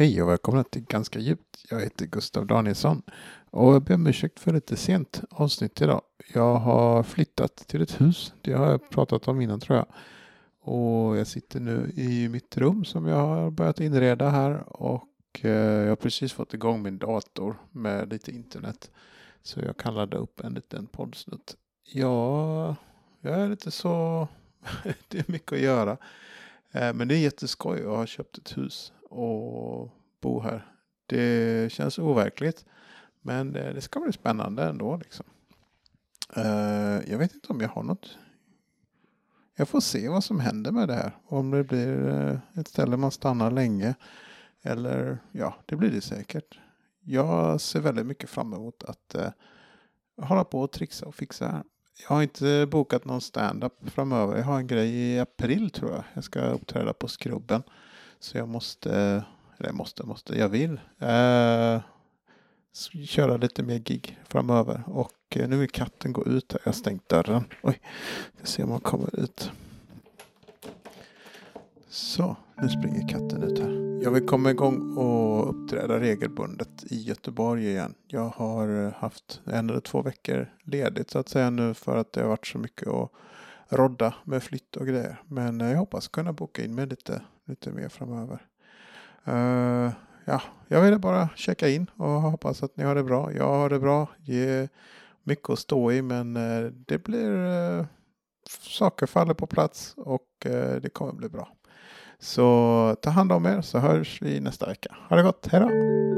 Hej och välkomna till Ganska djupt. Jag heter Gustav Danielsson och jag ber om ursäkt för lite sent avsnitt idag. Jag har flyttat till ett hus. Det har jag pratat om innan tror jag. Och jag sitter nu i mitt rum som jag har börjat inreda här och eh, jag har precis fått igång min dator med lite internet. Så jag kan ladda upp en liten poddsnutt. Ja, jag är lite så... det är mycket att göra. Eh, men det är jätteskoj att ha köpt ett hus och bo här. Det känns overkligt. Men det, ska bli spännande ändå. Liksom. Eh, jag vet inte om jag har något. Jag får se vad som händer med det här. Om det blir eh, ett ställe man stannar länge. Eller ja, det blir det säkert. Jag ser väldigt mycket fram emot att hålla på och trixa och fixa här. Jag har inte bokat någon stand-up framöver. Jag har en grej i april tror jag. Jag ska uppträda på Skrubben. Så jag måste, eller måste, måste, jag vill eh, köra lite mer gig framöver. Och eh, nu vill katten gå ut här. Jag har stängt dörren. Oj, vi ser om han kommer ut. Så, nu springer katten ut här. Jag vill komma igång och uppträda regelbundet i Göteborg igen. Jag har eh, haft en eller två veckor ledigt så att säga nu för att det har varit så mycket att rodda med flytt och grejer. Men eh, jag hoppas kunna boka in mig lite, lite mer framöver. Uh, ja, jag ville bara checka in och hoppas att ni har det bra. Jag har det bra. Det är mycket att stå i men det blir uh, saker faller på plats och det kommer bli bra. Så ta hand om er så hörs vi nästa vecka. Ha det gott, hejdå!